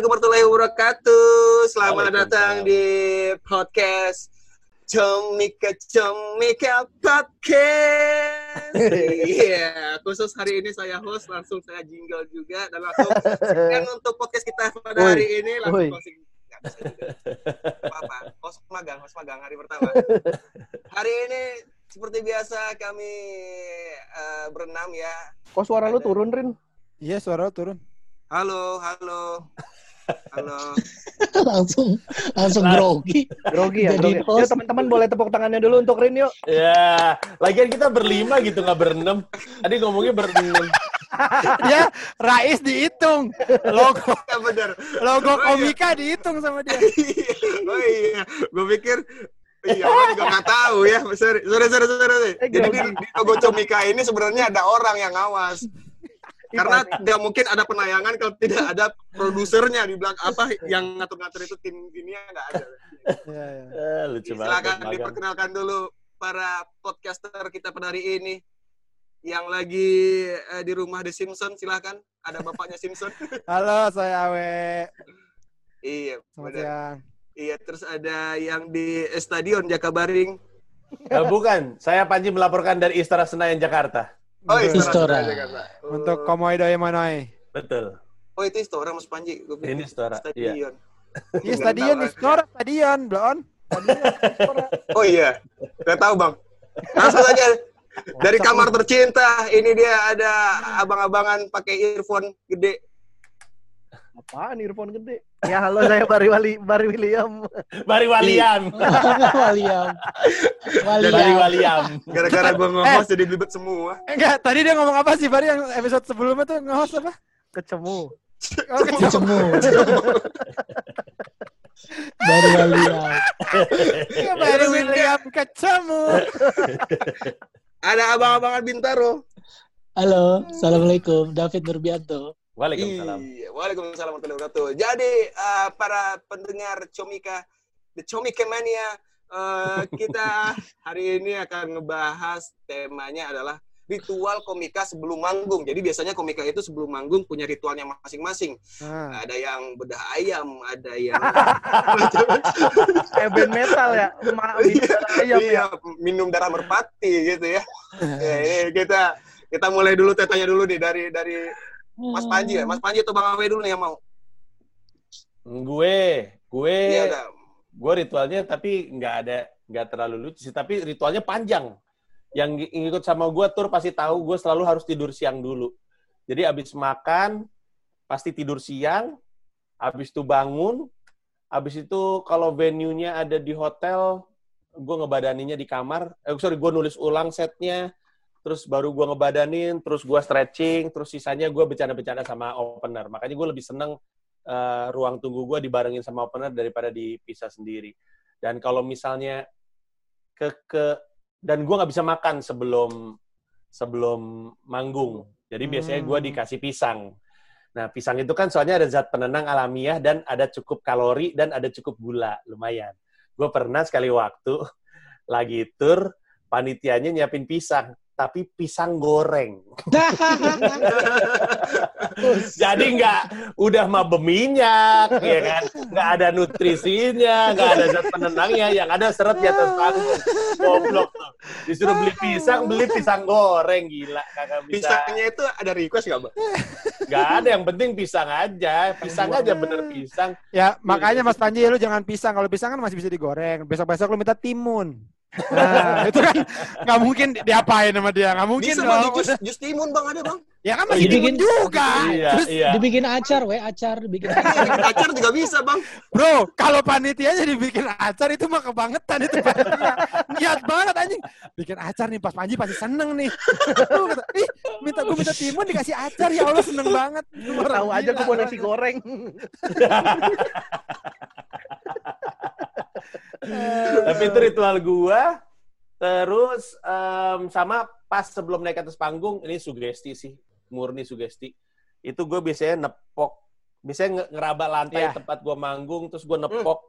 Assalamualaikum warahmatullahi wabarakatuh. Selamat datang di podcast Comika Comika Podcast. Iya, khusus hari ini saya host, langsung saya jingle juga dan langsung dan untuk podcast kita pada Woi, hari ini langsung closing. Nggak bisa juga. Apa-apa, host magang, host magang hari pertama. Hari ini seperti biasa kami eh, berenam ya. Kok suara lu turun, Rin? Iya, suara lu turun. Halo, halo. Halo. langsung langsung grogi. Grogi ya, Jadi grogi. teman-teman boleh tepuk tangannya dulu untuk Rin yuk. Ya, lagian kita berlima gitu nggak berenam. Tadi ngomongnya berenam. Dia Rais dihitung. Logo Ya benar. logo Oh, iya. komika dihitung sama dia. oh iya, gue pikir Iya, orang juga nggak tahu ya. Sorry, sorry, sorry, sorry. Eh, Jadi di, di logo Comika ini sebenarnya ada orang yang ngawas. Karena tidak mungkin ada penayangan kalau tidak ada produsernya di belakang apa yang ngatur-ngatur itu tim ini nggak ada. Iya, iya. Eh, lucu banget. Silakan diperkenalkan dulu para podcaster kita pada hari ini yang lagi eh, di rumah The Simpson silahkan ada bapaknya Simpson Halo, saya Awe. iya Selamat benar. siang. iya terus ada yang di Stadion Jakabaring Eh, bukan, saya Panji melaporkan dari Istora Senayan Jakarta. Oh Istora. Jakarta. Oh. Untuk Komoy Doi Manoi. Betul. oh itu Istora Mas Panji Gua Ini Istora, iya. Stadion Iya, stadion di Istora, stadion, Blon. oh iya nggak tahu bang langsung saja dari kamar tercinta ini dia ada abang-abangan pakai earphone gede Apaan earphone gede? Ya halo saya Bari Wali Bari William. Bari Waliam. Waliam. Bari Waliam. Waliam. gara-gara gua nge-host jadi belibet semua Enggak, tadi dia ngomong apa sih, Bari yang episode sebelumnya tuh nge-host apa? Kecemu. Oh, kecil. Cemu. Dari Waliam. Iya, Bari William kecemu. ada abang-abangan Bintaro Halo, assalamualaikum. David Nurbianto. Waalaikumsalam. Iya, Waalaikumsalam warahmatullahi wabarakatuh. Jadi eh, para pendengar Comika, The Comika Mania, eh, kita hari ini akan ngebahas temanya adalah ritual komika sebelum manggung. Jadi biasanya komika itu sebelum manggung punya ritualnya masing-masing. Nah, Ada yang bedah ayam, ada yang Kayak band metal ya. Ma minum darah ayam ya. iya, minum darah merpati gitu ya. ya ini kita kita mulai dulu tanya dulu nih dari dari Mas Panji ya. Mas Panji atau Bang Awe dulu nih yang mau. Gue, gue, udah. gue ritualnya tapi nggak ada, nggak terlalu lucu sih. Tapi ritualnya panjang. Yang ng- ngikut sama gue tur pasti tahu gue selalu harus tidur siang dulu. Jadi abis makan pasti tidur siang, abis itu bangun, abis itu kalau venue-nya ada di hotel, gue ngebadaninnya di kamar. Eh, sorry, gue nulis ulang setnya, terus baru gue ngebadanin, terus gue stretching, terus sisanya gue bercanda-bercanda sama opener. Makanya gue lebih seneng eh, ruang tunggu gue dibarengin sama opener daripada dipisah sendiri. Dan kalau misalnya ke ke dan gue nggak bisa makan sebelum sebelum manggung. Jadi biasanya gue Hmm. dikasih pisang. Nah, pisang itu kan soalnya ada zat penenang alamiah dan ada cukup kalori dan ada cukup gula, lumayan. Gue pernah sekali waktu lagi tur, panitianya nyiapin pisang, tapi pisang goreng. Jadi nggak udah mah berminyak, ya kan? Nggak ada nutrisinya, nggak ada zat penenangnya, yang ada seret di atas panggung. Goblok tuh. Disuruh beli pisang, beli pisang goreng, gila. Kagak bisa. Pisangnya itu ada request nggak, Bang? Nggak ada, yang penting pisang aja. Pisang aja bener pisang. Ya, makanya Mas Panji lu jangan pisang. Kalau pisang kan masih bisa digoreng. Besok-besok lu minta timun. Nah, itu kan nggak mungkin diapain sama dia. Nggak mungkin Bisa dong. jus, jus timun bang ada bang. Ya kan masih Dibikin- juga. Iya, Terus iya. dibikin acar, we acar, dibikin acar. Bikin acar juga bisa bang. Bro, kalau panitianya dibikin acar itu mah kebangetan itu. Niat banget anjing. Bikin acar nih pas Panji pasti seneng nih. Kata, Ih, minta gue minta timun dikasih acar ya Allah seneng banget. Tahu aja gue mau nasi goreng. Tapi itu ritual gua. Terus em, sama pas sebelum naik ke atas panggung, ini sugesti sih, murni sugesti. Itu gue biasanya nepok, biasanya nge- ngeraba lantai Iya. tempat gua manggung, terus gue nepok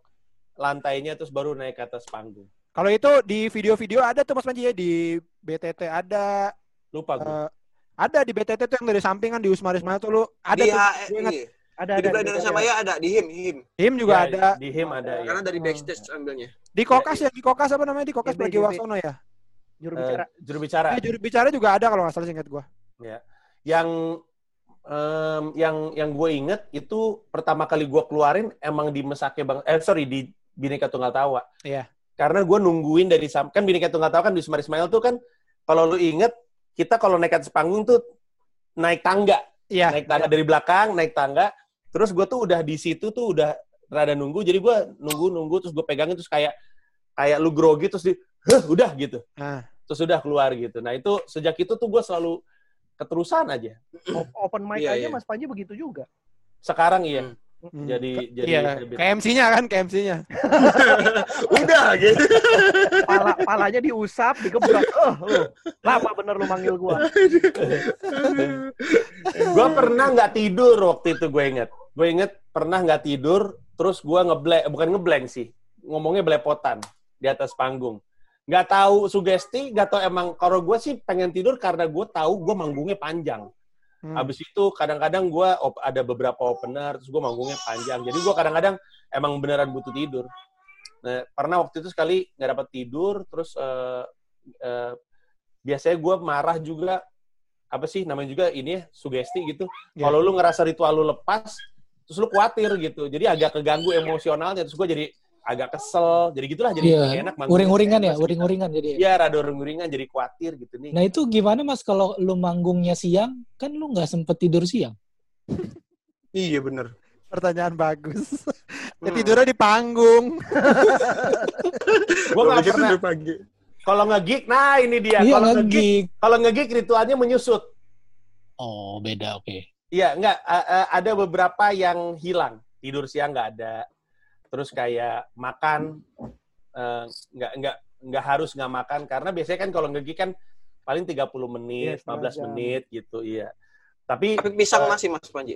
lantainya, terus baru naik ke atas panggung. Kalau itu di video-video ada tuh Mas Panji ya di BTT ada Lupa gue. eh, ada di BTT tuh yang dari samping kan di Usmaris mana tuh lu ada Di tuh HE, gue ingat iya. Ada Jadi ada. Indonesia Maya ada di HIM, HIM. Him juga Ya, ada. Di him ada ya. Karena dari backstage ambilnya. Di Kokas ya, di Kokas apa namanya? Di Kokas Pragiwaksono ya. Juru Eh, bicara. juru bicara. Eh, juru bicara juga ada kalau nggak salah ingat gua. Yang em, yang yang gue inget itu pertama kali gue keluarin emang di Mesake Bang eh sorry di Bineka Tunggal Tawa. Iya. Karena gue nungguin dari kan Bineka Tunggal Tawa kan di Sumar Ismail tuh kan kalau lu inget kita kalau naik atas panggung tuh naik tangga, Iya. naik tangga dari belakang, naik tangga. Terus gue tuh udah di situ tuh udah rada nunggu, jadi gue nunggu nunggu terus gue pegangin terus kayak kayak lu grogi terus di, Hah, udah gitu. Nah, Terus udah keluar gitu. Nah itu sejak itu tuh gue selalu keterusan aja. Open mic Iya, aja iya. Mas Panji begitu juga. Sekarang iya. hmm. Jadi jadi Iya, KMC-nya kan, KMC-nya. Udah gitu. Pala, palanya diusap, digebrak. Oh, lu. Lama bener lu manggil gua. gue pernah nggak tidur waktu itu gue inget. Gue inget pernah nggak tidur, terus gue ngeblank, bukan ngeblank sih, ngomongnya belepotan di atas panggung. Nggak tahu sugesti, nggak tahu emang. Kalau gue sih pengen tidur karena gue tahu gue manggungnya panjang. Hmm. Habis itu kadang-kadang gue ada beberapa opener, terus gue manggungnya panjang. Jadi gue kadang-kadang emang beneran butuh tidur. Nah, pernah waktu itu sekali nggak dapat tidur, terus eh, eh, biasanya gue marah juga apa sih namanya juga ini ya sugesti gitu. Ya. Kalau lu ngerasa ritual lu lepas, terus lu khawatir gitu. Jadi agak keganggu emosionalnya, terus gue jadi agak kesel. Jadi gitulah, jadi nggak enak. manggungnya. Uring-uringan ya, uring-uringan jadi. Iya, rada uring-uringan, jadi khawatir gitu nih. Nah itu gimana mas kalau lu manggungnya siang, kan lu nggak sempet tidur siang. Iya bener. Pertanyaan bagus. ya, Hmm. tidurnya di panggung. gue Gua nggak pernah. Kalau nge-gig, nah ini dia. Iya Kalau nge-gig, kalau nge-gig ritualnya menyusut. Oh beda, oke. Iya, enggak. ada beberapa yang hilang. Tidur siang nggak ada. Terus kayak makan, eh, nggak nggak nggak harus nggak makan karena biasanya kan kalau nge-gig kan paling 30 menit, setengah 15 jam. menit gitu, iya. Tapi Tapi pisang Eh, masih Mas Panji.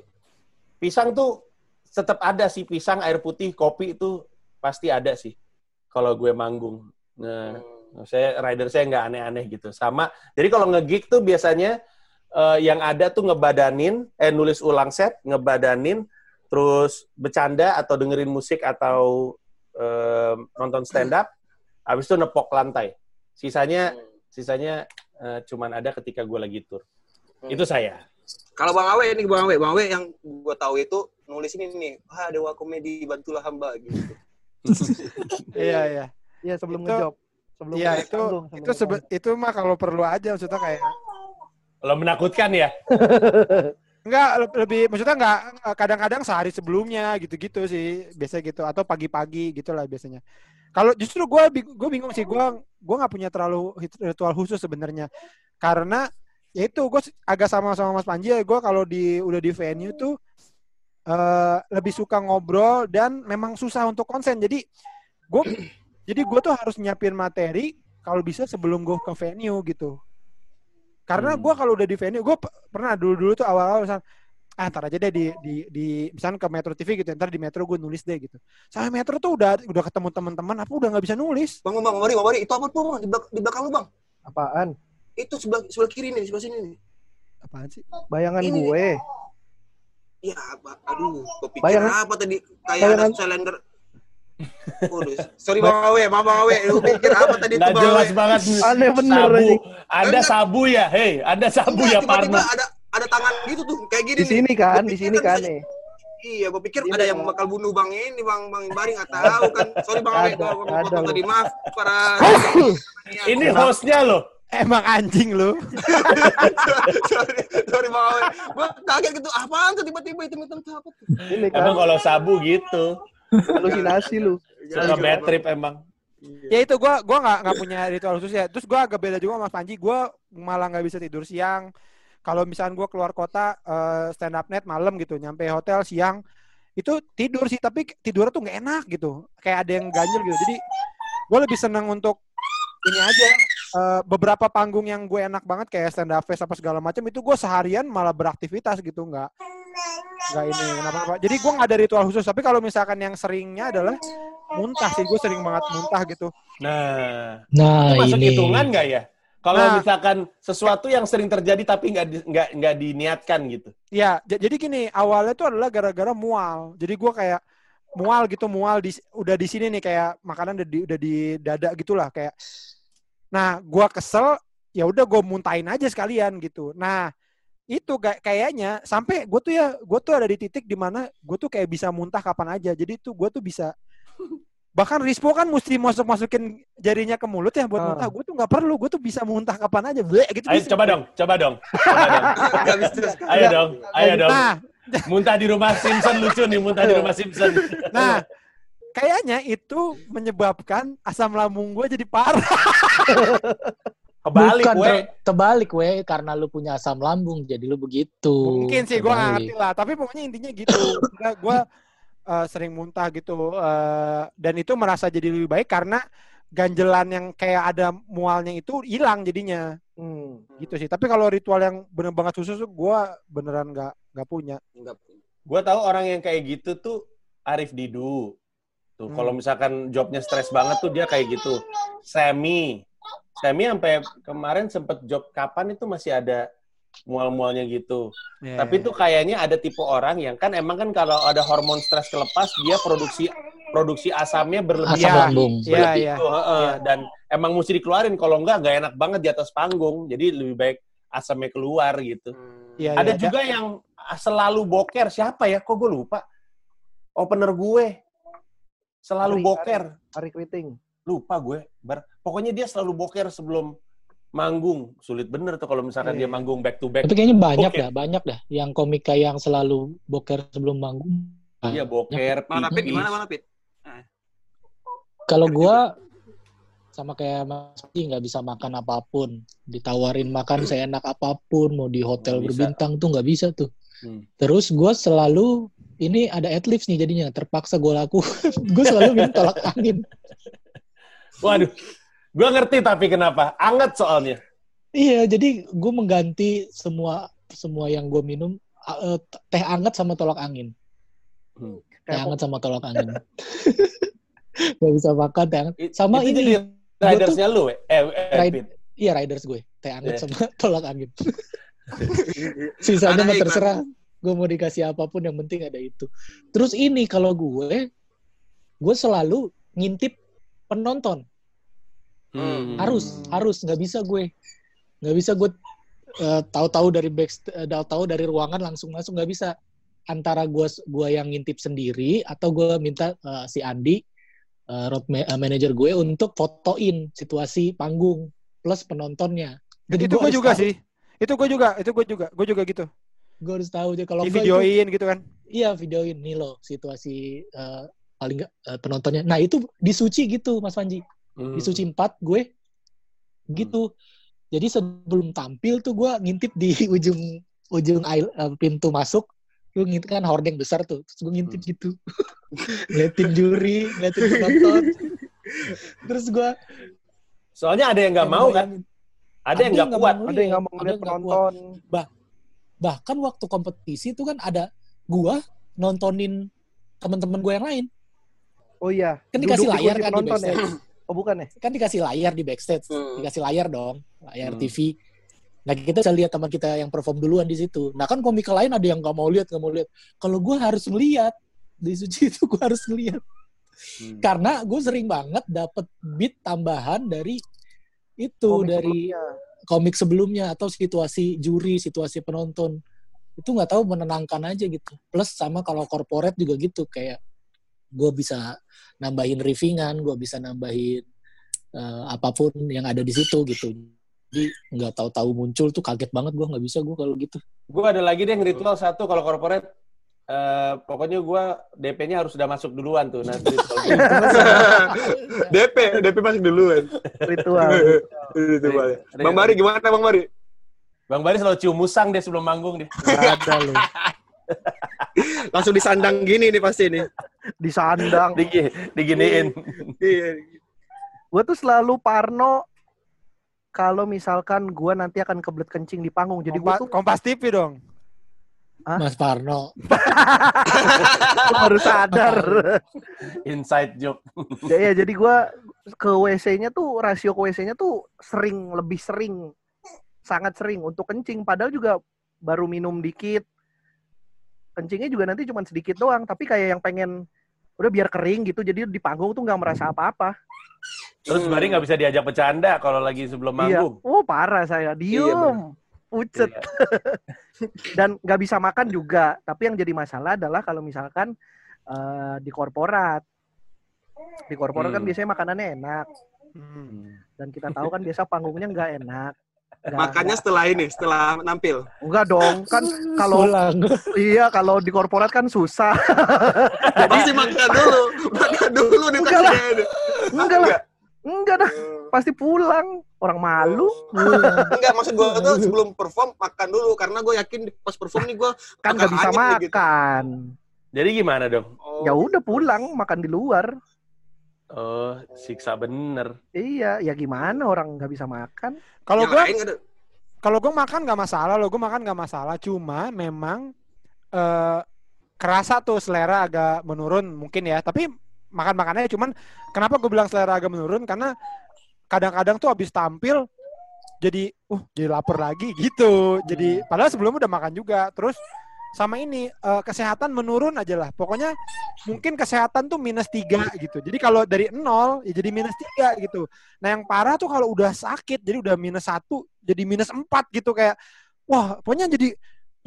pisang tuh tetap ada sih pisang, air putih, kopi itu pasti ada sih kalau gue manggung. Nah, saya rider saya nggak aneh-aneh gitu. Sama. Jadi kalau nge-gig tuh biasanya eh, yang ada tuh ngebadanin, eh nulis ulang set, ngebadanin, terus bercanda atau dengerin musik atau eh, nonton stand up, habis itu nepok lantai. Sisanya sisanya eh, cuman ada ketika gue lagi tur. Hmm. Itu saya. Kalau Bang Awe ini Bang Awe, Bang Awe yang gua tahu itu nulis ini nih, ah dewa komedi bantulah hamba gitu. Iya, iya. Iya sebelum Itu- ngejob. Sebelum Iya, itu sebelum itu sebe- itu mah kalau perlu aja maksudnya kayak Kalau menakutkan ya. Enggak, le- lebih maksudnya enggak kadang-kadang sehari sebelumnya gitu-gitu sih, biasa gitu atau pagi-pagi gitu lah biasanya. Kalau justru gue gue bingung sih, gue gue nggak punya terlalu ritual khusus sebenarnya, karena ya itu gue agak sama sama Mas Panji ya, gue kalau di udah di venue tuh eh, lebih suka ngobrol dan memang susah untuk konsen. Jadi gue jadi gue tuh harus nyiapin materi kalau bisa sebelum gue ke venue gitu. Karena Hmm. gue kalau udah di venue, gue pernah dulu-dulu tuh awal-awal misal, ah ntar aja deh di di, di misalnya ke Metro TV gitu, ntar di Metro gue nulis deh gitu. Sampai Metro tuh udah udah ketemu teman-teman, apa udah nggak bisa nulis. Bang, bang, Mari, Bang, Mari, itu apa tuh Bang? Di, belak- di belakang lu Bang. Apaan? Itu sebelah sebelah kiri nih, sebelah sini nih. Apaan sih? Bayangan Ini. gue. Iya, apa? Aduh, pikir Bayangan- apa tadi? Kayak bayangan- ada silinder. Waduh, sorry Bang Awe, Bang Awe, lu pikir apa tadi Nggak tuh Bang jelas banget. Aneh bener Sabu. Ada sabu ya, hei, ada sabu Enggak, ya Parno. ada ada tangan gitu tuh, kayak gini Di sini nih. kan, di sini kan bisa- nih. Iya, gue pikir ada yang Bang. bakal bunuh Bang ini, Bang Bang Bari nggak tahu kan. Sorry Bang Awe, ada potong tadi maaf para Ini hostnya loh. Emang anjing lu. sorry, sorry Bang Awe. Gue kaget gitu, apaan tuh tiba-tiba hitam-hitam tuh apa tuh? Ini kan Emang kalau sabu gitu. Halusinasi lu. Suka bad trip emang. ya itu gue gua nggak nggak punya ritual khusus ya. Terus gue agak beda juga sama Mas Panji. Gue malah nggak bisa tidur siang. Kalau misalnya gue keluar kota eh, stand up net malam gitu, nyampe hotel siang itu tidur sih, tapi tidurnya tuh nggak enak gitu. Kayak ada yang ganjel gitu. Jadi gue lebih seneng untuk ini aja. eh, beberapa panggung yang gue enak banget kayak stand up fest apa segala macam itu gue seharian malah beraktivitas gitu nggak nggak ini kenapa jadi gue nggak ada ritual khusus tapi kalau misalkan yang seringnya adalah muntah sih gue sering banget muntah gitu Nah, Nah itu masuk ini. hitungan nggak ya? Kalau Nah. misalkan sesuatu yang sering terjadi tapi nggak di- nggak nggak diniatkan gitu. Ya, j- jadi gini, awalnya tuh adalah gara-gara mual. Jadi gua kayak mual gitu, mual di udah di sini nih kayak makanan udah di udah di dada gitulah kayak. Nah, gua kesel, ya udah gue muntahin aja sekalian gitu. Nah, itu kayak kayaknya sampai gue tuh ya gue tuh ada di titik di mana gue tuh kayak bisa muntah kapan aja. Jadi tuh gue tuh bisa bahkan Rispo kan mesti masuk masukin jarinya ke mulut ya buat Ah. muntah. Gue tuh nggak perlu, gue tuh bisa muntah kapan aja. Bleh, gitu Ayo bisa. coba dong, coba dong. Coba dong. Ayo dong, ayo dong. Nah, Muntah di rumah Simpson lucu nih, muntah di rumah Simpson. Nah, kayaknya itu menyebabkan asam lambung gue jadi parah. Kebalik, Bukan, we. Terbalik, we. Karena lu punya asam lambung, jadi lu begitu. Mungkin sih gue ngerti lah. Tapi pokoknya intinya gitu. gue sering muntah gitu. eh, dan itu merasa jadi lebih baik karena ganjelan yang kayak ada mualnya itu hilang jadinya. Hmm. Gitu sih. Tapi kalau ritual yang bener banget khusus tuh gue beneran nggak nggak punya. Gue tahu orang yang kayak gitu tuh Arif Didu. Tuh, Hmm. kalau misalkan jobnya stres banget tuh dia kayak gitu. Semi. Semi sampai kemarin sempet job kapan itu masih ada mual-mualnya gitu. Ya, Tapi tuh kayaknya ada tipe orang yang kan emang kan kalau ada hormon stres kelepas dia produksi produksi asamnya berlebihan. Asam Iya. lambung. Iya, iya. tuh, heeh. Dan emang mesti dikeluarin kalau enggak nggak enak banget di atas panggung. Jadi lebih baik asamnya keluar gitu. Hmm. Iya, Ada iya. juga yang selalu boker. Siapa ya? Kok gue lupa? Opener gue. Selalu Ari, boker. Hari Kriting. Lupa gue. Bar. Pokoknya dia selalu boker sebelum manggung. Sulit bener tuh kalau misalkan Iya. dia manggung back to back. Tapi kayaknya banyak Oke. dah, banyak dah. Yang komika yang selalu boker sebelum manggung. Iya boker, Mana Pit? Gimana mana Pit? Kalau gua sama kayak Mas Pi nggak bisa makan apa pun. Ditawarin makan seenak apa pun, mau di hotel bisa. berbintang tuh nggak bisa tuh. Hmm. Terus gua selalu ini ada adlibs nih jadinya terpaksa gue laku. gue selalu minum tolak angin. Waduh. Gue ngerti tapi kenapa. Anget soalnya. Iya, jadi gue mengganti semua semua yang gue minum uh, teh anget sama tolak angin. Hmm. Teh anget sama tolak angin. Gak bisa makan teh anget. Sama itu ini, ridersnya lu, eh? Eh, Ride-. Iya riders gue, teh anget Iya. sama tolak angin. Sisanya mah terserah. Gue mau dikasih apa pun yang penting ada itu. Terus ini kalau gue, gue selalu ngintip penonton. Hmm. Harus, harus nggak bisa gue, nggak bisa gue eh, tahu-tahu dari back, eh, tahu-tahu dari ruangan langsung masuk nggak bisa. Antara gue gua yang ngintip sendiri atau gue minta eh, si Andi, eh, road ma- manager gue untuk fotoin situasi panggung plus penontonnya. itu gua gue juga tahu. sih. Itu gue juga, itu gue juga, gue juga gitu. Gue harus tahu aja kalau itu- videoin gitu kan. Iya videoin nih loh situasi eh, paling nggak eh, penontonnya. Nah itu disuci gitu Mas Panji. Hmm. Disuci 4 gue gitu. Jadi sebelum tampil tuh gue ngintip di ujung ujung eh, pintu masuk. Gue ngintip kan hordeng besar tuh. Terus gue ngintip Hmm. gitu. ngeliatin juri, ngeliatin penonton. Terus gue Soalnya ada yang nggak mau kan? Ada yang nggak kuat. Ada yang nggak mau ngeliat penonton. Bahkan waktu kompetisi itu kan ada gua nontonin teman-teman gue yang lain. Oh iya. Kan dikasih Duduk layar kan di ya? backstage. Oh bukan ya? kan dikasih layar di backstage, Hmm. dikasih layar dong, layar Hmm. TV. Nah kita bisa lihat teman kita yang perform duluan di situ. Nah kan komika lain ada yang nggak mau lihat, nggak mau lihat. Kalau gue harus melihat di suci itu gue harus melihat Hmm. karena gue sering banget dapet beat tambahan dari itu Komik dari sebelumnya. komik sebelumnya atau situasi juri, situasi penonton itu nggak tahu menenangkan aja gitu. Plus sama kalau corporate juga gitu kayak gue bisa nambahin riffingan, gue bisa nambahin eh, apa pun yang ada di situ gitu. Jadi nggak tahu-tahu muncul tuh kaget banget gue nggak bisa gue kalau gitu. Gue ada lagi deh yang ritual satu kalau corporate. eh, pokoknya gue DP-nya harus udah masuk duluan tuh. Nah, ritual gua. DP, DP masuk duluan. Ritual. Itu boleh. Ri- Bang Mari gimana Bang Mari? Bang Bari selalu cium musang deh sebelum manggung deh. Ada loh. Langsung disandang gini nih pasti nih. Disandang. Digi, diginiin. Iya. Gue tuh selalu parno kalau misalkan gue nanti akan kebelet kencing di panggung. Jadi gue Kompas, tuh Kompas TV dong. Hah? Mas Parno. Baru sadar. Inside joke. ya, ya, jadi gua ke WC-nya tuh rasio ke WC-nya tuh sering lebih sering sangat sering untuk kencing padahal juga baru minum dikit kencingnya juga nanti cuma sedikit doang tapi kayak yang pengen udah biar kering gitu jadi di panggung tuh nggak merasa apa-apa. Terus Bari nggak bisa diajak bercanda kalau lagi sebelum manggung. iya oh parah saya. Diem. pucet. Iya. dan nggak bisa makan juga. Tapi yang jadi masalah adalah kalau misalkan eh, di korporat. Di korporat kan Hmm. biasanya makanannya enak. Hmm. dan kita tahu kan biasa panggungnya nggak enak Makanya setelah ini, setelah nampil. enggak dong kan kalau Pulang. iya kalau di korporat kan susah Pasti makan dulu. Makan dulu di Enggak lah. enggak lah enggak dah pasti pulang orang malu. Enggak, maksud gue tuh sebelum perform makan dulu. Karena gue yakin pas perform nih gue kan nggak bisa Makan gitu. Jadi gimana dong? Oh, ya udah pulang makan di luar Oh, siksa bener. iya ya gimana orang nggak bisa makan Kalau yang gue kalau gue makan nggak masalah loh, gue makan nggak masalah. Cuma memang eh, kerasa tuh selera agak menurun mungkin ya. Tapi makan makannya cuman kenapa gue bilang selera agak menurun karena kadang-kadang tuh habis tampil jadi uh jadi lapar lagi gitu. Jadi padahal sebelumnya udah makan juga. Terus sama ini eh, kesehatan menurun aja lah. Pokoknya mungkin kesehatan tuh minus tiga gitu. Jadi kalau dari nol ya jadi minus tiga gitu. Nah yang parah tuh kalau udah sakit jadi udah minus satu jadi minus empat gitu kayak wah pokoknya jadi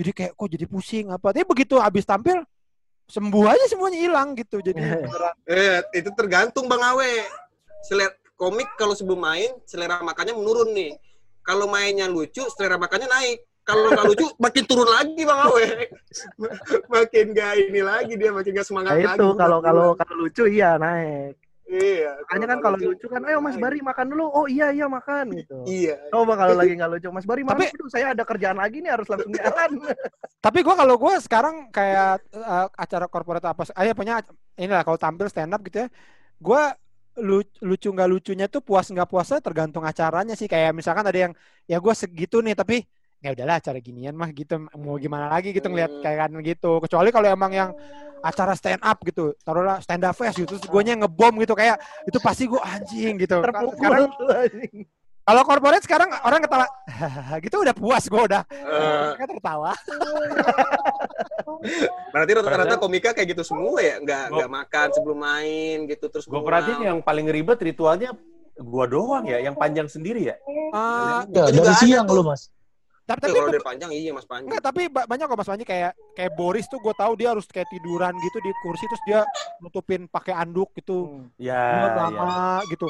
jadi kayak kok jadi pusing apa. Tapi begitu habis tampil sembuh aja semuanya hilang gitu. Jadi Eh, itu tergantung Bang Awe. Selera komik kalau sebelum main, selera makannya menurun nih. Kalau mainnya lucu, selera makannya naik. Kalau nggak lucu, makin turun lagi Bang Awe. makin gak ini lagi dia, makin gak semangat nah lagi. itu kalau kalau kalau lucu iya naik Iya. makanya kan kalau lucu kan ayo Mas Bari makan dulu oh iya iya makan gitu Iya. coba kalau lagi nggak lucu Mas Bari makan Tapi- dulu saya ada kerjaan lagi nih harus langsung jalan Tapi gue kalau gue sekarang kayak eh, acara korporat apa, ayo punya inilah kalau tampil stand up gitu ya, gue lucu nggak lucunya tuh puas nggak puasnya tergantung acaranya sih. Kayak misalkan ada yang ya gue segitu nih tapi ya udahlah acara ginian mah gitu mau gimana lagi gitu ngeliat Hmm. kayak kan gitu. Kecuali kalau emang yang acara stand up gitu, taruhlah stand up fest gitu, terus gue ngebom gitu kayak itu pasti gue anjing gitu. Sekarang terpukul anjing. kalau korporat sekarang orang ketawa gitu udah puas gue udah. Mereka tertawa. berarti rata-rata komika kayak gitu semua ya, nggak Gua- nggak makan sebelum main gitu terus. Gue perhatiin yang paling ribet ritualnya gua doang ya, yang panjang sendiri ya. Itu juga dari siang lu, Mas. Tapi, tapi kalau dari panjang iya Mas Panji. Enggak, tapi ba- banyak kok Mas Panji kayak kayak Boris tuh gue tahu dia harus kayak tiduran gitu di kursi terus dia nutupin pakai anduk gitu. Hmm. Dia Ya, ya. lama gitu.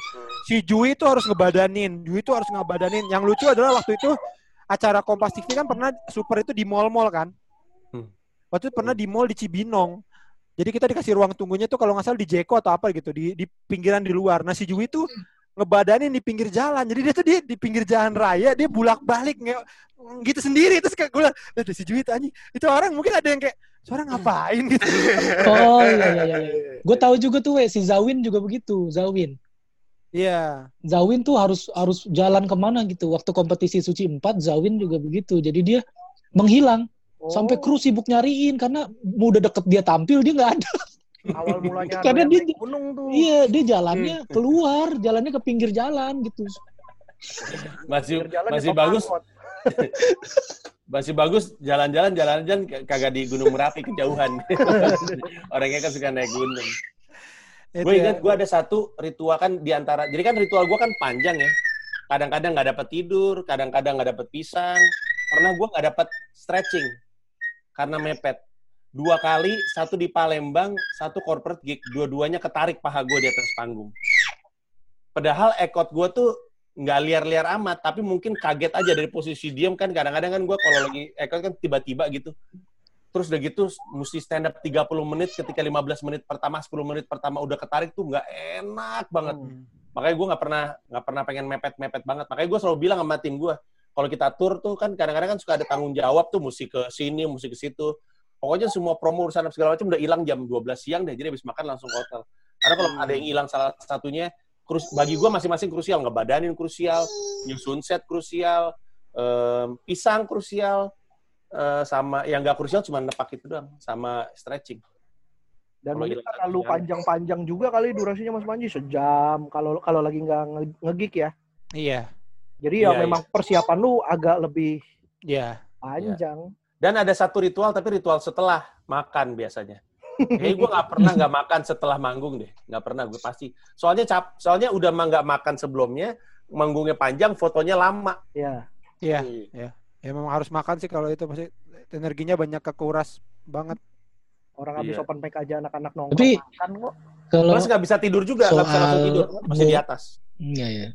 Si Jui tuh harus ngebadanin. Jui tuh harus ngebadanin. Yang lucu adalah waktu itu acara Kompas TV kan pernah super itu di mall-mall kan. Hmm. Waktu itu pernah di mall di Cibinong. Jadi kita dikasih ruang tunggunya tuh kalau nggak salah di Jeko atau apa gitu di di pinggiran di luar. Nah si Jui tuh ngebadanin di pinggir jalan. Jadi dia tuh di, di pinggir jalan raya dia bulak-balik nge, gitu sendiri terus kayak gue liat, "Lah, si Jui itu anjing. Itu orang mungkin ada yang kayak seorang ngapain gitu. Oh iya iya iya. Gue tahu juga tuh, we, si Zawin juga begitu, Zawin. Iya. Zawin tuh harus harus jalan ke mana gitu. Waktu kompetisi Suci 4, Zawin juga begitu. Jadi dia menghilang. Oh, Sampai kru sibuk nyariin karena udah deket dia tampil dia nggak ada. Awal mulanya Karena dia- gunung tuh Iya, dia jalannya keluar, jalannya ke pinggir jalan gitu. Masih jalan masih bagus, masih bagus jalan-jalan jalan-jalan kagak di Gunung Merapi kejauhan. Orangnya kan suka naik gunung. Itu Gue ya. ingat gue ada satu ritual kan di antara, jadi kan ritual gue kan panjang ya. Kadang-kadang nggak dapat tidur, kadang-kadang nggak dapat pisang. Pernah gue nggak dapat stretching karena mepet. Dua kali, satu di Palembang, satu corporate gig. Dua-duanya ketarik paha gue di atas panggung. Padahal ekot gue tuh nggak liar-liar amat, tapi mungkin kaget aja dari posisi diem kan. Kadang-kadang kan gue kalau lagi ekot kan tiba-tiba gitu. Terus udah gitu mesti stand up 30 menit ketika 15 menit pertama, 10 menit pertama udah ketarik tuh nggak enak banget. Hmm. Makanya gue nggak pernah nggak pernah pengen mepet-mepet banget. Makanya gue selalu bilang sama tim gue, kalau kita tur tuh kan kadang-kadang kan suka ada tanggung jawab tuh mesti ke sini, mesti ke situ. Pokoknya semua promo urusan apa segala macam udah hilang jam 12 siang deh, jadi habis makan langsung ke hotel. Karena kalau ada yang hilang salah satunya, krus, bagi gue masing-masing krusial, ngebadanin krusial, nyusun set krusial, em, pisang krusial, eh, sama yang nggak krusial cuma nepak itu doang sama stretching. Dan Kalau mungkin hilang terlalu panjang-panjang juga kali durasinya Mas Panji sejam kalau kalau lagi nggak nge- nge-gig ya. Iya. Jadi ya Iya, memang persiapan lu agak lebih Iya. panjang. Dan ada satu ritual tapi ritual setelah makan biasanya. Kayaknya gue nggak pernah nggak makan setelah manggung deh, nggak pernah gue pasti. Soalnya cap, soalnya udah mah nggak makan sebelumnya, manggungnya panjang, fotonya lama. Ya. Iya. Ya memang harus makan sih kalau itu pasti energinya banyak kekuras banget. Orang habis Iya. open mic aja anak-anak nongkrong Tapi- makan kok. Kalau Terus nggak bisa tidur juga, nggak bisa langsung tidur, masih di atas. iya ya.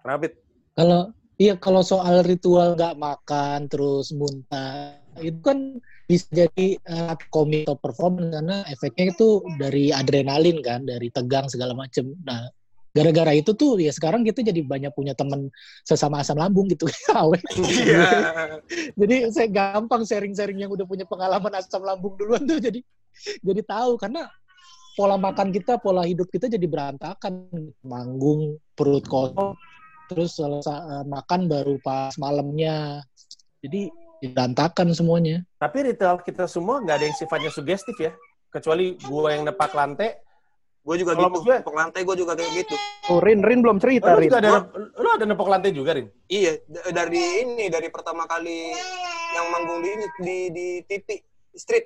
Kenapa? Bit? Kalau iya kalau soal ritual nggak makan terus muntah itu kan bisa jadi uh, komik atau performance karena efeknya itu dari adrenalin kan, dari tegang segala macem. Nah, gara-gara itu tuh ya sekarang kita jadi banyak punya temen sesama asam lambung gitu awet. Iya. jadi saya gampang sharing-sharing yang udah punya pengalaman asam lambung duluan tuh jadi jadi tahu karena pola makan kita, pola hidup kita jadi berantakan, manggung, perut kosong, terus selesai makan baru pas malamnya. Jadi berantakan semuanya. Tapi ritual kita semua nggak ada yang sifatnya sugestif ya. Kecuali gue yang nepak lantai, Gue juga Kalau gitu. gue- Tepuk lantai gue juga kayak gitu. Tuh, Rin, Rin belum cerita, lu Rin. ada lu ada nepok lantai juga, Rin? Iya, dari ini dari pertama kali yang manggung di di di TV di street.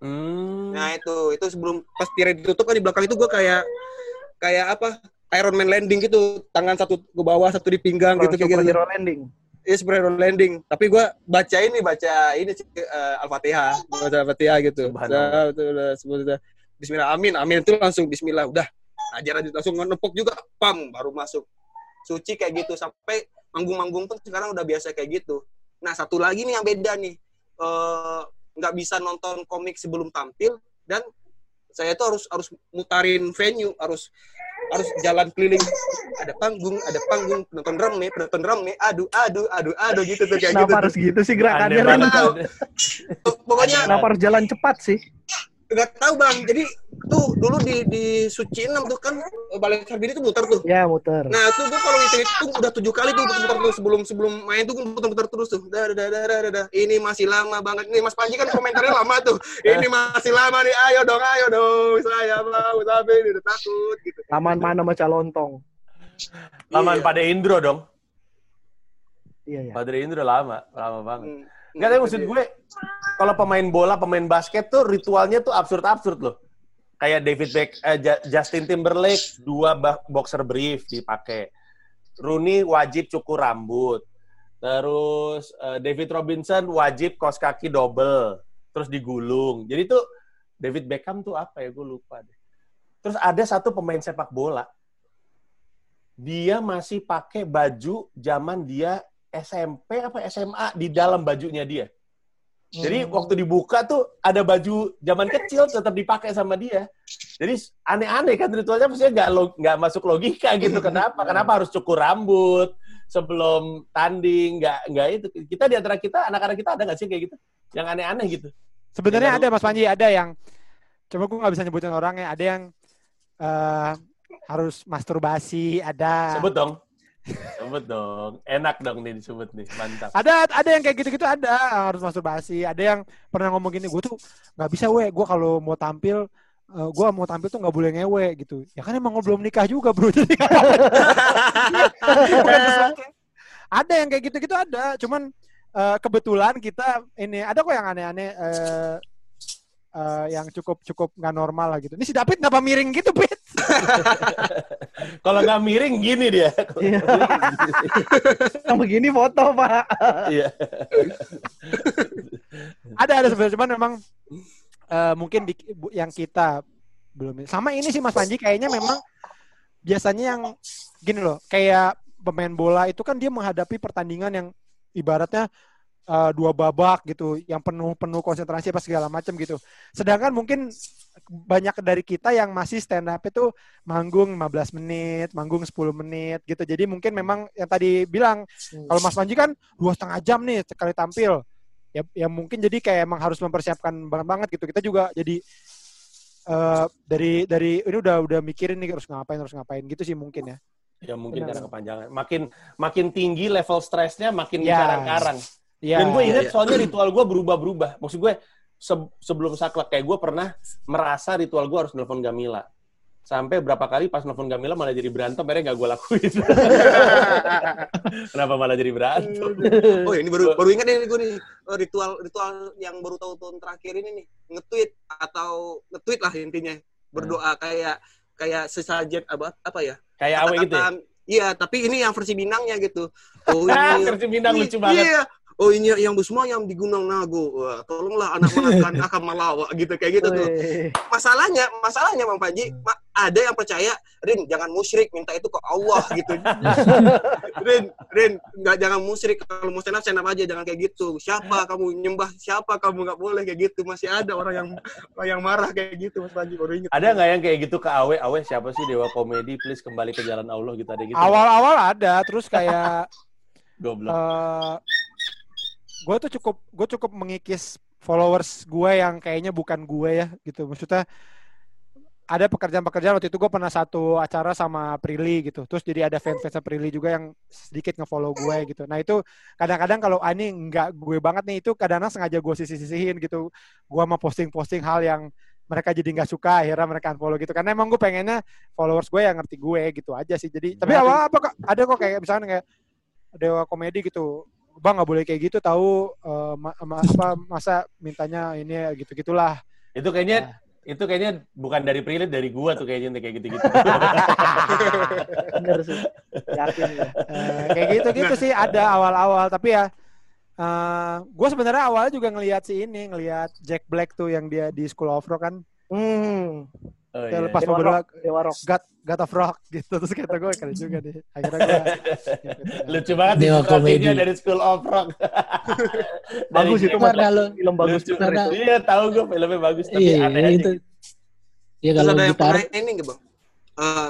Hmm. Nah itu itu sebelum pas tirai ditutup kan di belakang itu gue kayak kayak apa Iron Man landing gitu, tangan satu ke bawah, satu di pinggang gitu kayak gitu. Superhero landing. Iya superhero landing. Tapi gue baca ini baca ini eh, Al-Fatihah, baca Al-Fatihah gitu. Subhanallah. Itu udah. Bismillah, amin, amin itu langsung Bismillah, udah. Ajar aja langsung ngenepok juga, pam baru masuk. Suci kayak gitu sampai manggung-manggung pun sekarang udah biasa kayak gitu. Nah satu lagi nih yang beda nih, Eh, nggak bisa nonton komik sebelum tampil dan saya tuh harus harus mutarin venue, harus harus jalan keliling. Ada panggung, ada panggung, penonton rame, penonton rame, aduh, aduh, aduh, aduh gitu tuh kayak Kenapa gitu. harus tuh. gitu sih gerakannya? Tahu. Pokoknya Kenapa harus jalan cepat sih? Nggak tahu bang. Jadi tuh dulu di di Suci 6 tuh kan balik Sarbini tuh muter tuh. Ya, muter. Nah tuh gue kalau itu itu udah tujuh kali tuh muter tuh sebelum sebelum main tuh gue muter-muter terus tuh. Dah, dah, dah, dah, dah. Ini masih lama banget nih Mas Panji kan komentarnya lama tuh. Ini masih lama nih. Ayo dong, ayo dong. Saya mau tapi ini udah takut gitu. Taman mana sama calontong. Laman Iya. pada Indro dong. Iya, ya. Pada Indro lama, lama banget. Hmm. Enggak, tapi maksud gue, kalau pemain bola, pemain basket tuh ritualnya tuh absurd-absurd loh. Kayak David Beck, eh, Justin Timberlake, dua boxer brief dipakai. Rooney wajib cukur rambut. Terus eh, David Robinson wajib kos kaki double. Terus digulung. Jadi tuh David Beckham tuh apa ya? Gue lupa deh. Terus ada satu pemain sepak bola. Dia masih pakai baju zaman dia SMP apa SMA di dalam bajunya dia. Jadi Hmm. waktu dibuka tuh ada baju zaman kecil tetap dipakai sama dia. Jadi aneh-aneh kan ritualnya maksudnya nggak lo- nggak masuk logika gitu. Kenapa? Kenapa harus cukur rambut sebelum tanding? Nggak nggak itu. Kita di antara kita anak-anak kita ada nggak sih kayak gitu? Yang aneh-aneh gitu. Sebenarnya Ya, ada Mas Panji, ada yang coba gue nggak bisa nyebutin orangnya, ada yang eh, harus masturbasi, ada. Sebut dong. Sebut dong. Enak dong nih disebut nih. Mantap. Ada ada yang kayak gitu-gitu ada harus masturbasi. Ada yang pernah ngomong gini, gue tuh nggak bisa we, gue kalau mau tampil eh, gue mau tampil tuh nggak boleh ngewe gitu. Ya kan emang gue belum nikah juga bro. Ada yang kayak gitu-gitu ada. Cuman eh, kebetulan kita ini ada kok yang aneh-aneh eh, eh, yang cukup cukup nggak normal lah gitu. Ini si David kenapa miring gitu, Pit? Kalau nggak miring gini dia. Iya. Yang begini foto, Pak. Iya. ada ada sebenarnya cuman memang eh, mungkin di, bu- yang kita belum sama ini sih Mas Panji kayaknya memang biasanya yang gini loh kayak pemain bola itu kan dia menghadapi pertandingan yang ibaratnya eh, dua babak gitu yang penuh penuh konsentrasi apa segala macam gitu sedangkan mungkin banyak dari kita yang masih stand up itu manggung 15 menit manggung 10 menit gitu jadi mungkin memang yang tadi bilang kalau Mas Panji kan dua setengah jam nih sekali tampil ya ya mungkin jadi kayak emang harus mempersiapkan banget banget gitu kita juga jadi eh dari dari ini udah udah mikirin nih harus ngapain harus ngapain gitu sih mungkin ya Ya mungkin Benar. karena kepanjangan. Makin makin tinggi level stresnya makin Ya. karang-karang. Iya. Dan gue ingat iya. soalnya ritual gue berubah-berubah. Maksud gue se- sebelum saklek kayak gue pernah merasa ritual gue harus nelfon Gamila. Sampai berapa kali pas nelfon Gamila malah jadi berantem, akhirnya gak gue lakuin. Kenapa malah jadi berantem? Oh ini baru baru ingat nih gue nih eh, ritual ritual yang baru tahu tahun terakhir ini nih nge-tweet atau nge-tweet lah intinya berdoa kayak kayak sesajen apa apa ya Kayak awe gitu ya? Iya, tapi ini yang versi Minangnya gitu. Oh ini versi Minang i- lucu banget. Iya. Oh ini yang semua yang di Gunung Nago. Wah, tolonglah anak menekan akan malawa gitu kayak gitu tuh. Masalahnya, masalahnya Bang Panji, ada yang percaya, Rin jangan musyrik, minta itu ke Allah gitu. Rin, Rin, nggak jangan musyrik, kalau mau senap senap aja, jangan kayak gitu. Siapa kamu nyembah, siapa kamu nggak boleh kayak gitu. Masih ada orang yang orang yang marah kayak gitu, Mas Panji baru ingat. Ada nggak yang kayak gitu ke Awe? Awe siapa sih Dewa Komedi? Please kembali ke jalan Allah gitu. Ada gitu. Awal-awal ada, terus kayak Goblok. eh gue tuh cukup gue cukup mengikis followers gue yang kayaknya bukan gue ya gitu. Maksudnya ada pekerjaan-pekerjaan waktu itu gue pernah satu acara sama Prilly gitu. Terus jadi ada fans-fans Prilly juga yang sedikit ngefollow gue gitu. Nah itu kadang-kadang kalau ah, ini nggak gue banget nih itu kadang-kadang sengaja gue sisi-sisihin gitu. Gue mau posting-posting hal yang mereka jadi nggak suka akhirnya mereka unfollow gitu. Karena emang gue pengennya followers gue yang ngerti gue gitu aja sih. Jadi tapi awal apa kok ada kok kayak misalnya kayak dewa komedi gitu bang nggak boleh kayak gitu tahu eh, ma- ma- apa masa mintanya ini ya, gitu gitulah Itu kayaknya itu kayaknya bukan dari Prilly, dari gua tuh kayaknya kayak gitu-gitu. Bener sih. Yakin gue. Eh, kayak gitu gitu sih ada awal-awal tapi ya eh gue sebenarnya awalnya juga ngelihat si ini ngelihat Jack Black tuh yang dia di School of Rock kan Hmm. Oh, Kayak iya. lepas Dewa Rock, Dewa Rock. God, God of Rock gitu terus kata gue keren juga deh akhirnya gue Lucu banget Dewa komedi. dari School of Rock. Bagus itu. Karena lo Film bagus Lucu. itu. Karena- Iya, tahu gue filmnya bagus tapi iya aneh aja. itu. Ya kalau ada yang pernah ini nggak bang? Eh,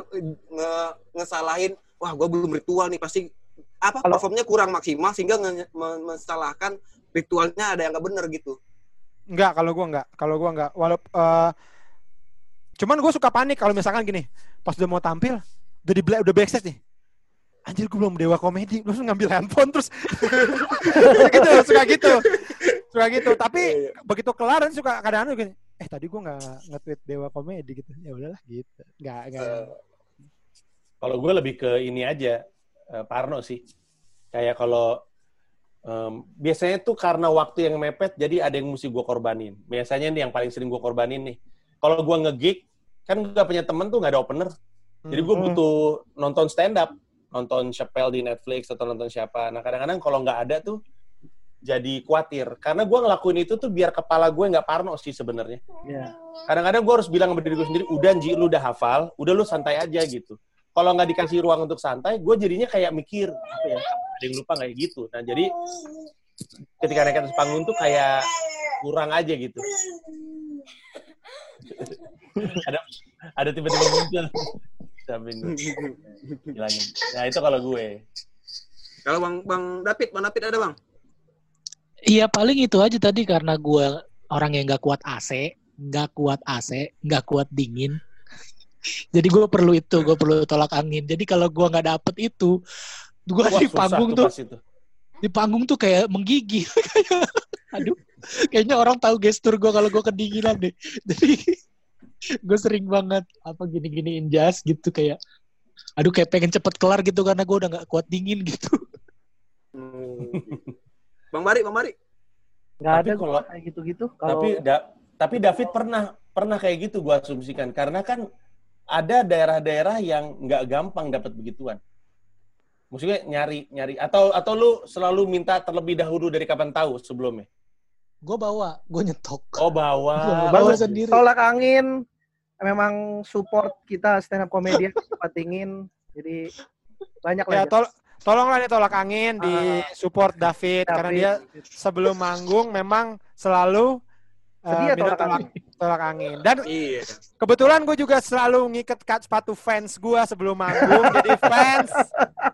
nge ngesalahin, wah gue belum ritual nih pasti apa Kalau- performnya kurang maksimal sehingga mensalahkan ritualnya ada yang nggak bener gitu. Enggak, kalau gua enggak. Kalau gua enggak. Walau eh, cuman gue suka panik kalau misalkan gini, pas udah mau tampil, udah di bla- udah backstage nih. Anjir gue belum dewa komedi, terus ngambil handphone terus gitu, suka gitu. Suka gitu. Tapi begitu kelar nanti suka kadang-kadang gini, eh tadi gue nggak nge-tweet dewa komedi gitu. Ya udahlah gitu. Enggak, enggak. Eh, Kalau gue lebih ke ini aja, eh, Parno sih. Kayak kalau em, biasanya tuh karena waktu yang mepet, jadi ada yang mesti gue korbanin. Biasanya nih yang paling sering gue korbanin nih. Kalau gue nge-gig, kan gak punya temen tuh gak ada opener. Jadi gue Hmm. butuh nonton stand up, nonton Chappelle di Netflix atau nonton siapa. Nah kadang-kadang kalau nggak ada tuh jadi khawatir. Karena gue ngelakuin itu tuh biar kepala gue nggak parno sih sebenarnya. Iya. Kadang-kadang gue harus bilang sama diri gue sendiri, udah Ji, lu udah hafal, udah lu santai aja gitu. Kalau nggak dikasih ruang untuk santai, gue jadinya kayak mikir, apa ya, ada yang lupa kayak gitu. Nah jadi ketika naik atas panggung tuh kayak kurang aja gitu. ada ada tiba-tiba muncul samping gue. Hilangin. Nah itu kalau gue. Kalau bang bang David, bang David ada bang? Iya paling itu aja tadi karena gue orang yang nggak kuat AC, nggak kuat AC, nggak kuat dingin. Jadi gue perlu itu, gue perlu tolak angin. Jadi kalau gue nggak dapet itu, gue di panggung tuh tuh, di panggung tuh kayak menggigil. Kayak, Aduh, kayaknya orang tahu gestur gue kalau gue kedinginan deh. Jadi gue sering banget apa gini-giniin jas gitu kayak, aduh kayak pengen cepet kelar gitu karena gue udah nggak kuat dingin gitu. Hmm. bang Bari, bang Bari. Nggak Tapi ada kalau- kayak gitu-gitu. Kalau Tapi da- tapi David pernah pernah kayak gitu gue asumsikan karena kan ada daerah-daerah yang nggak gampang dapat begituan. Maksudnya nyari nyari atau atau lu selalu minta terlebih dahulu dari kapan tahu sebelumnya? Gue bawa, gue nyetok. Oh bawa. bawa sendiri. tolak angin memang support kita stand up comedian tempat dingin. Jadi banyak lah. Ya tol tolonglah nih tolak angin di support David, David. karena dia sebelum manggung memang selalu Sedia minta tolak tolak, tolak angin. Dan Iya. kebetulan gue juga selalu ngiket sepatu fans gue sebelum manggung, jadi fans Ah.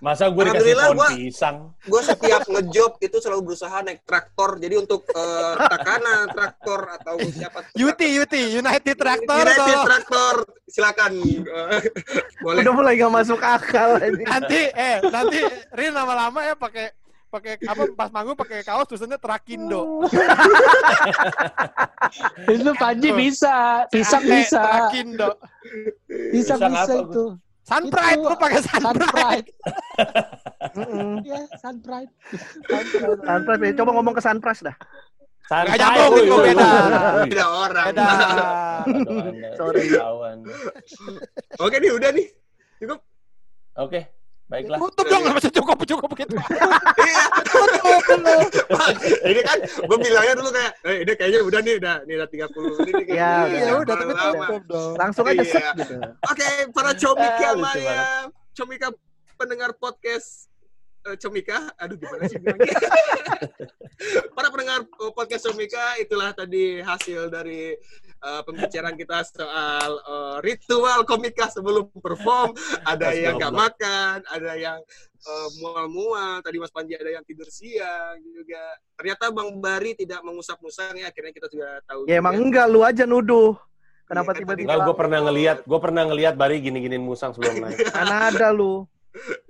Masa gue dikasih Alhamdulillah, pohon gua- pisang? Gue setiap ngejob itu selalu berusaha naik traktor. Jadi untuk eh, Takana traktor atau siapa? Yuti, Yuti, United Tractor. United atau- traktor. Silakan. Eh, boleh. Udah mulai gak masuk akal ini. nanti eh nanti Rin lama-lama ya pakai pakai apa pas manggung pakai kaos tulisannya Trakindo. Itu Panji bisa, pisang Eh, bisa, Trakindo. pisang Pisang bisa apa, itu. Sunpride, lu pakai Sunpride. Sunpride. Mm-mm. Ya, Sunpride. Sunpride, ya. coba ngomong ke Sunpras dah. Santai, nyambung, woi, itu beda. Beda orang. Beda. Sorry. kawan. Oke nih udah nih. Cukup. Oke, baiklah. Tutup dong, nggak bisa cukup cukup gitu. Iya. ini kan gue bilangnya dulu kayak, eh, ini kayaknya udah nih, udah, ini udah 30 menit nih. Ya. Ya udah, tapi tutup dong. Langsung aja Iya. set gitu. Oke, para comika Maya, comika pendengar podcast eh, comika, aduh gimana sih bilangnya? para pendengar eh, podcast comika, itulah tadi hasil dari eh, pembicaraan kita soal eh, ritual komika sebelum perform. Ada yang nggak makan, ada yang eh, mual-mual. Tadi Mas Panji ada yang tidur siang juga. Ternyata Bang Bari tidak mengusap-musang ya. Akhirnya kita juga tahu. Ya juga. emang enggak, lu aja nuduh. Kenapa Iya, tiba-tiba? Enggak, gue pernah ngeliat, gue pernah ngeliat Bari gini-giniin musang sebelum naik. Karena ada lu.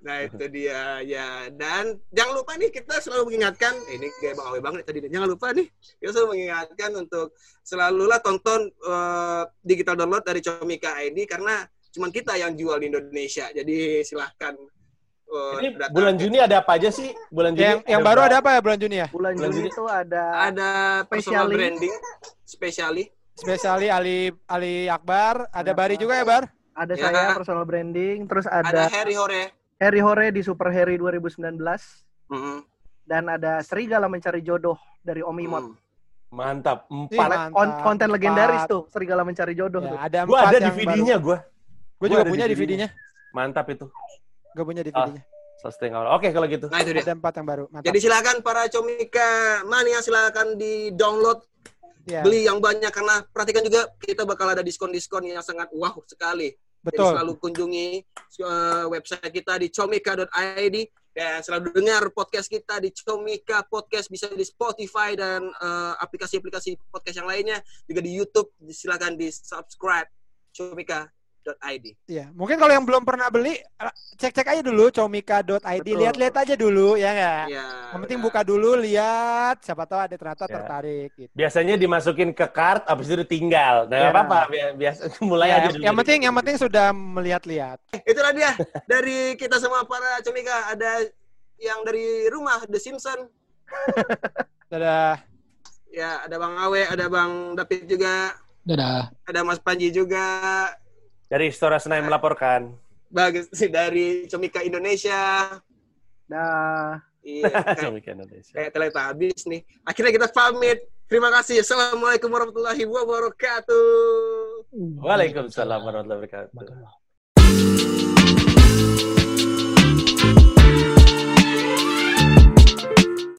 Nah itu dia ya dan jangan lupa nih kita selalu mengingatkan eh, ini kayak bang Awe banget tadi jangan lupa nih kita selalu mengingatkan untuk selalulah tonton eh, digital download dari Comika ID karena cuman kita yang jual di Indonesia jadi silahkan eh, Ini bulan Juni ada apa aja sih? Bulan Juni Yang yang baru ada apa ya bulan Juni ya? Bulan Bulan Juni Juni. itu ada ada personal branding Spesiali Ali Ali Akbar, ada Ada Bari apa? juga ya Bar? ada Ya. saya personal branding, terus ada ada Harry Hore Harry Hore di Super Harry 2019 Mm-mm. dan ada Serigala mencari jodoh dari Om Imot. Mm. Mantap, Ih, empat. mantap. Kon- konten Empat. legendaris tuh Serigala mencari jodoh tuh. Ya, ada Gue empat ada DVD-nya gue. Gue Gua juga punya DVD-nya. Mantap itu. Gue punya Ah. DVD-nya. Sustain awal. Oke kalau gitu. nah itu dia Ada empat yang baru. Mantap. jadi silakan para Comika mania silakan di download Ya, beli yang banyak karena perhatikan juga kita bakal ada diskon-diskon yang sangat wow sekali. Jadi betul. selalu kunjungi uh, website kita di comika.id dan selalu dengar podcast kita di Comika Podcast bisa di Spotify dan uh, aplikasi-aplikasi podcast yang lainnya juga di YouTube silakan di subscribe comika.id. Iya, mungkin kalau yang belum pernah beli eh, cek-cek aja dulu comika.id, lihat-lihat aja dulu ya nggak? Ya, Yang penting buka dulu, lihat, siapa tahu ada ternyata Ya. tertarik gitu. Biasanya dimasukin ke kart, abis itu ditinggal. Nah, Ya. apa-apa. Bi- Biasa mulai Ya, aja yang, dulu. yang penting yang penting sudah melihat-lihat. Itulah dia dari kita semua para comika ada yang dari rumah The Simpson Dadah. ya ada Bang Awe ada Bang David juga Dadah. ada Mas Panji juga Dari Istora Senayan melaporkan. bagus dari Comika Indonesia Dah. iya Comika Indonesia. kayak teletabis nih akhirnya kita pamit terima kasih assalamualaikum warahmatullahi wabarakatuh Waalaikumsalam warahmatullahi wabarakatuh.